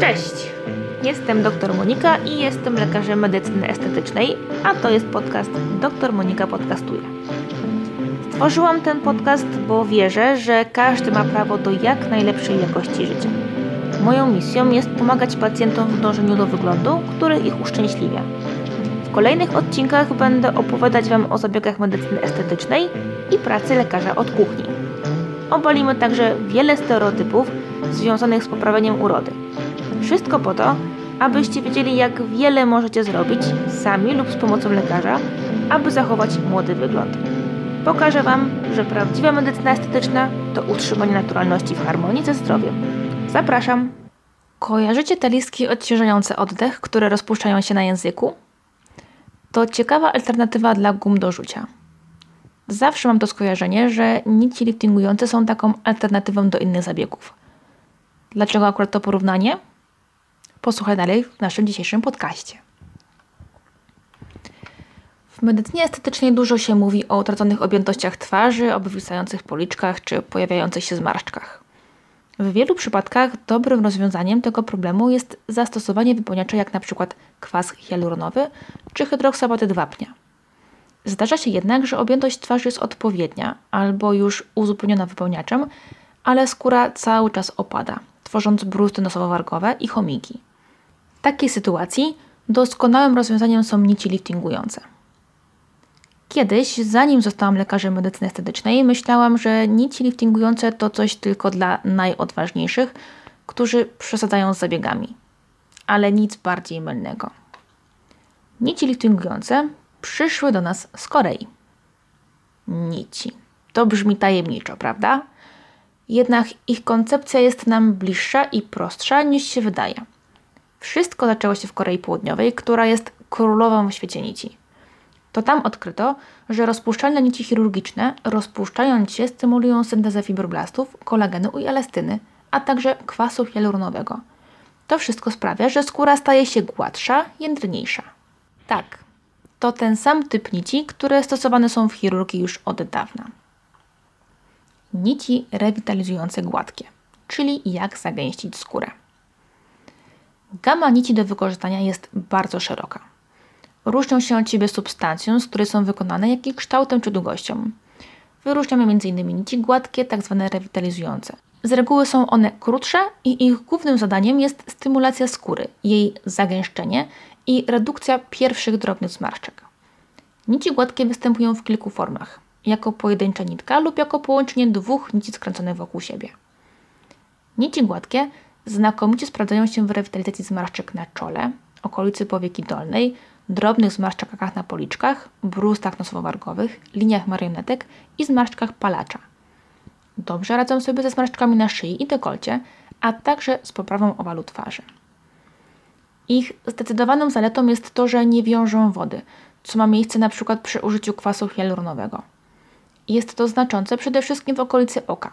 Cześć! Jestem dr Monika i jestem lekarzem medycyny estetycznej, a to jest podcast Dr Monika Podcastuje. Stworzyłam ten podcast, bo wierzę, że każdy ma prawo do jak najlepszej jakości życia. Moją misją jest pomagać pacjentom w dążeniu do wyglądu, który ich uszczęśliwia. W kolejnych odcinkach będę opowiadać Wam o zabiegach medycyny estetycznej i pracy lekarza od kuchni. Obalimy także wiele stereotypów związanych z poprawieniem urody. Wszystko po to, abyście wiedzieli, jak wiele możecie zrobić sami lub z pomocą lekarza, aby zachować młody wygląd. Pokażę Wam, że prawdziwa medycyna estetyczna to utrzymanie naturalności w harmonii ze zdrowiem. Zapraszam! Kojarzycie te listki odciążające oddech, które rozpuszczają się na języku? To ciekawa alternatywa dla gum do rzucia. Zawsze mam to skojarzenie, że nici liftingujące są taką alternatywą do innych zabiegów. Dlaczego akurat to porównanie? Posłuchaj dalej w naszym dzisiejszym podcaście. W medycynie estetycznej dużo się mówi o utraconych objętościach twarzy, obwisających policzkach czy pojawiających się zmarszczkach. W wielu przypadkach dobrym rozwiązaniem tego problemu jest zastosowanie wypełniacza jak np. kwas hialuronowy czy hydroksabatyd wapnia. Zdarza się jednak, że objętość twarzy jest odpowiednia albo już uzupełniona wypełniaczem, ale skóra cały czas opada, tworząc bruzdy nosowo-wargowe i chomiki. W takiej sytuacji doskonałym rozwiązaniem są nici liftingujące. Kiedyś, zanim zostałam lekarzem medycyny estetycznej, myślałam, że nici liftingujące to coś tylko dla najodważniejszych, którzy przesadzają z zabiegami. Ale nic bardziej mylnego. Nici liftingujące przyszły do nas z Korei. Nici. To brzmi tajemniczo, prawda? Jednak ich koncepcja jest nam bliższa i prostsza niż się wydaje. Wszystko zaczęło się w Korei Południowej, która jest królową w świecie nici. To tam odkryto, że rozpuszczalne nici chirurgiczne, rozpuszczając się, stymulują syntezę fibroblastów, kolagenu i elastyny, a także kwasu hialuronowego. To wszystko sprawia, że skóra staje się gładsza, jędrniejsza. Tak, to ten sam typ nici, które stosowane są w chirurgii już od dawna. Nici rewitalizujące gładkie, czyli jak zagęścić skórę. Gama nici do wykorzystania jest bardzo szeroka. Różnią się od siebie substancją, z której są wykonane, jak i kształtem czy długością. Wyróżniamy m.in. nici gładkie, tzw. Tak rewitalizujące. Z reguły są one krótsze i ich głównym zadaniem jest stymulacja skóry, jej zagęszczenie i redukcja pierwszych drobnych zmarszczek. Nici gładkie występują w kilku formach, jako pojedyncza nitka lub jako połączenie dwóch nici skręconych wokół siebie. Nici gładkie znakomicie sprawdzają się w rewitalizacji zmarszczek na czole, okolicy powieki dolnej, drobnych zmarszczkach na policzkach, brustach nosowo-wargowych, liniach marionetek i zmarszczkach palacza. Dobrze radzą sobie ze zmarszczkami na szyi i dekolcie, a także z poprawą owalu twarzy. Ich zdecydowaną zaletą jest to, że nie wiążą wody, co ma miejsce przykład przy użyciu kwasu hialuronowego. Jest to znaczące przede wszystkim w okolicy oka.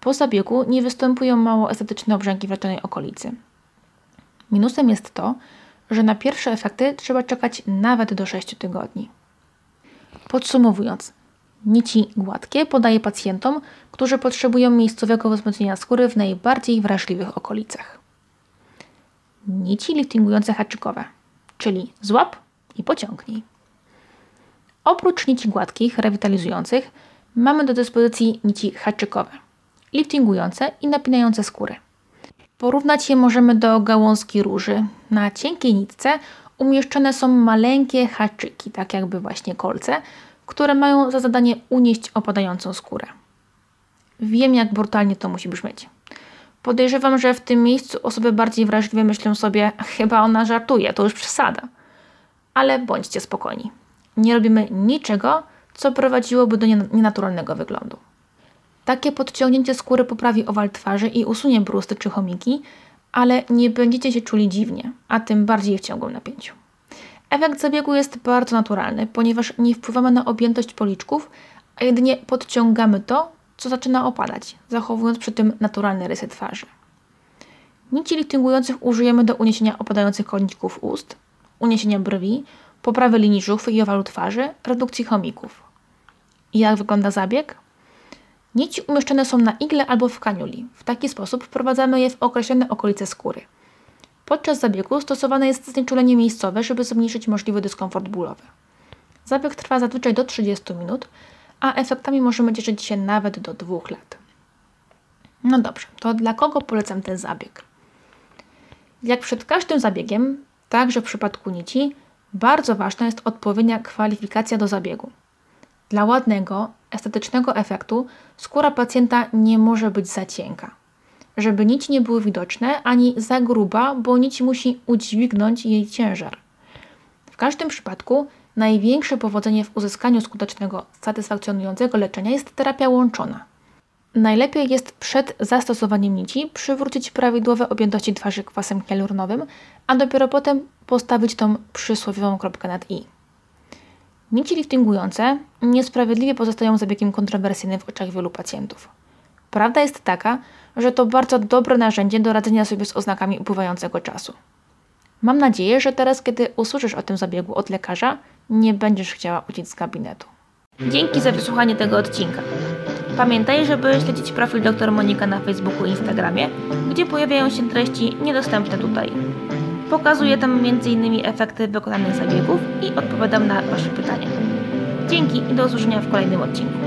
Po zabiegu nie występują mało estetyczne obrzęki w leczonej okolicy. Minusem jest to, że na pierwsze efekty trzeba czekać nawet do 6 tygodni. Podsumowując, nici gładkie podaję pacjentom, którzy potrzebują miejscowego wzmocnienia skóry w najbardziej wrażliwych okolicach. Nici liftingujące haczykowe, czyli złap i pociągnij. Oprócz nici gładkich, rewitalizujących, mamy do dyspozycji nici haczykowe, liftingujące i napinające skórę. Porównać je możemy do gałązki róży. Na cienkiej nitce umieszczone są maleńkie haczyki, tak jakby właśnie kolce, które mają za zadanie unieść opadającą skórę. Wiem, jak brutalnie to musi brzmieć. Podejrzewam, że w tym miejscu osoby bardziej wrażliwe myślą sobie, chyba ona żartuje, to już przesada. Ale bądźcie spokojni. Nie robimy niczego, co prowadziłoby do nienaturalnego wyglądu. Takie podciągnięcie skóry poprawi owal twarzy i usunie brusty czy chomiki, ale nie będziecie się czuli dziwnie, a tym bardziej w ciągłym napięciu. Efekt zabiegu jest bardzo naturalny, ponieważ nie wpływamy na objętość policzków, a jedynie podciągamy to, co zaczyna opadać, zachowując przy tym naturalne rysy twarzy. Nici liftingujących użyjemy do uniesienia opadających koniczków ust, uniesienia brwi, poprawy linii żuchwy i owalu twarzy, redukcji chomików. I jak wygląda zabieg? Nici umieszczone są na igle albo w kaniuli. W taki sposób wprowadzamy je w określone okolice skóry. Podczas zabiegu stosowane jest znieczulenie miejscowe, żeby zmniejszyć możliwy dyskomfort bólowy. Zabieg trwa zazwyczaj do 30 minut, a efektami możemy cieszyć się nawet do 2 lat. No dobrze, to dla kogo polecam ten zabieg? Jak przed każdym zabiegiem, także w przypadku nici, bardzo ważna jest odpowiednia kwalifikacja do zabiegu. Dla ładnego, estetycznego efektu skóra pacjenta nie może być za cienka. Żeby nici nie były widoczne, ani za gruba, bo nić musi udźwignąć jej ciężar. W każdym przypadku największe powodzenie w uzyskaniu skutecznego, satysfakcjonującego leczenia jest terapia łączona. Najlepiej jest przed zastosowaniem nici przywrócić prawidłowe objętości twarzy kwasem hialuronowym, a dopiero potem postawić tą przysłowiową kropkę nad i. Nici liftingujące niesprawiedliwie pozostają zabiegiem kontrowersyjnym w oczach wielu pacjentów. Prawda jest taka, że to bardzo dobre narzędzie do radzenia sobie z oznakami upływającego czasu. Mam nadzieję, że teraz, kiedy usłyszysz o tym zabiegu od lekarza, nie będziesz chciała uciec z gabinetu. Dzięki za wysłuchanie tego odcinka. Pamiętaj, żeby śledzić profil dr Monika na Facebooku i Instagramie, gdzie pojawiają się treści niedostępne tutaj. Pokazuję tam m.in. efekty wykonanych zabiegów i odpowiadam na Wasze pytania. Dzięki i do usłyszenia w kolejnym odcinku.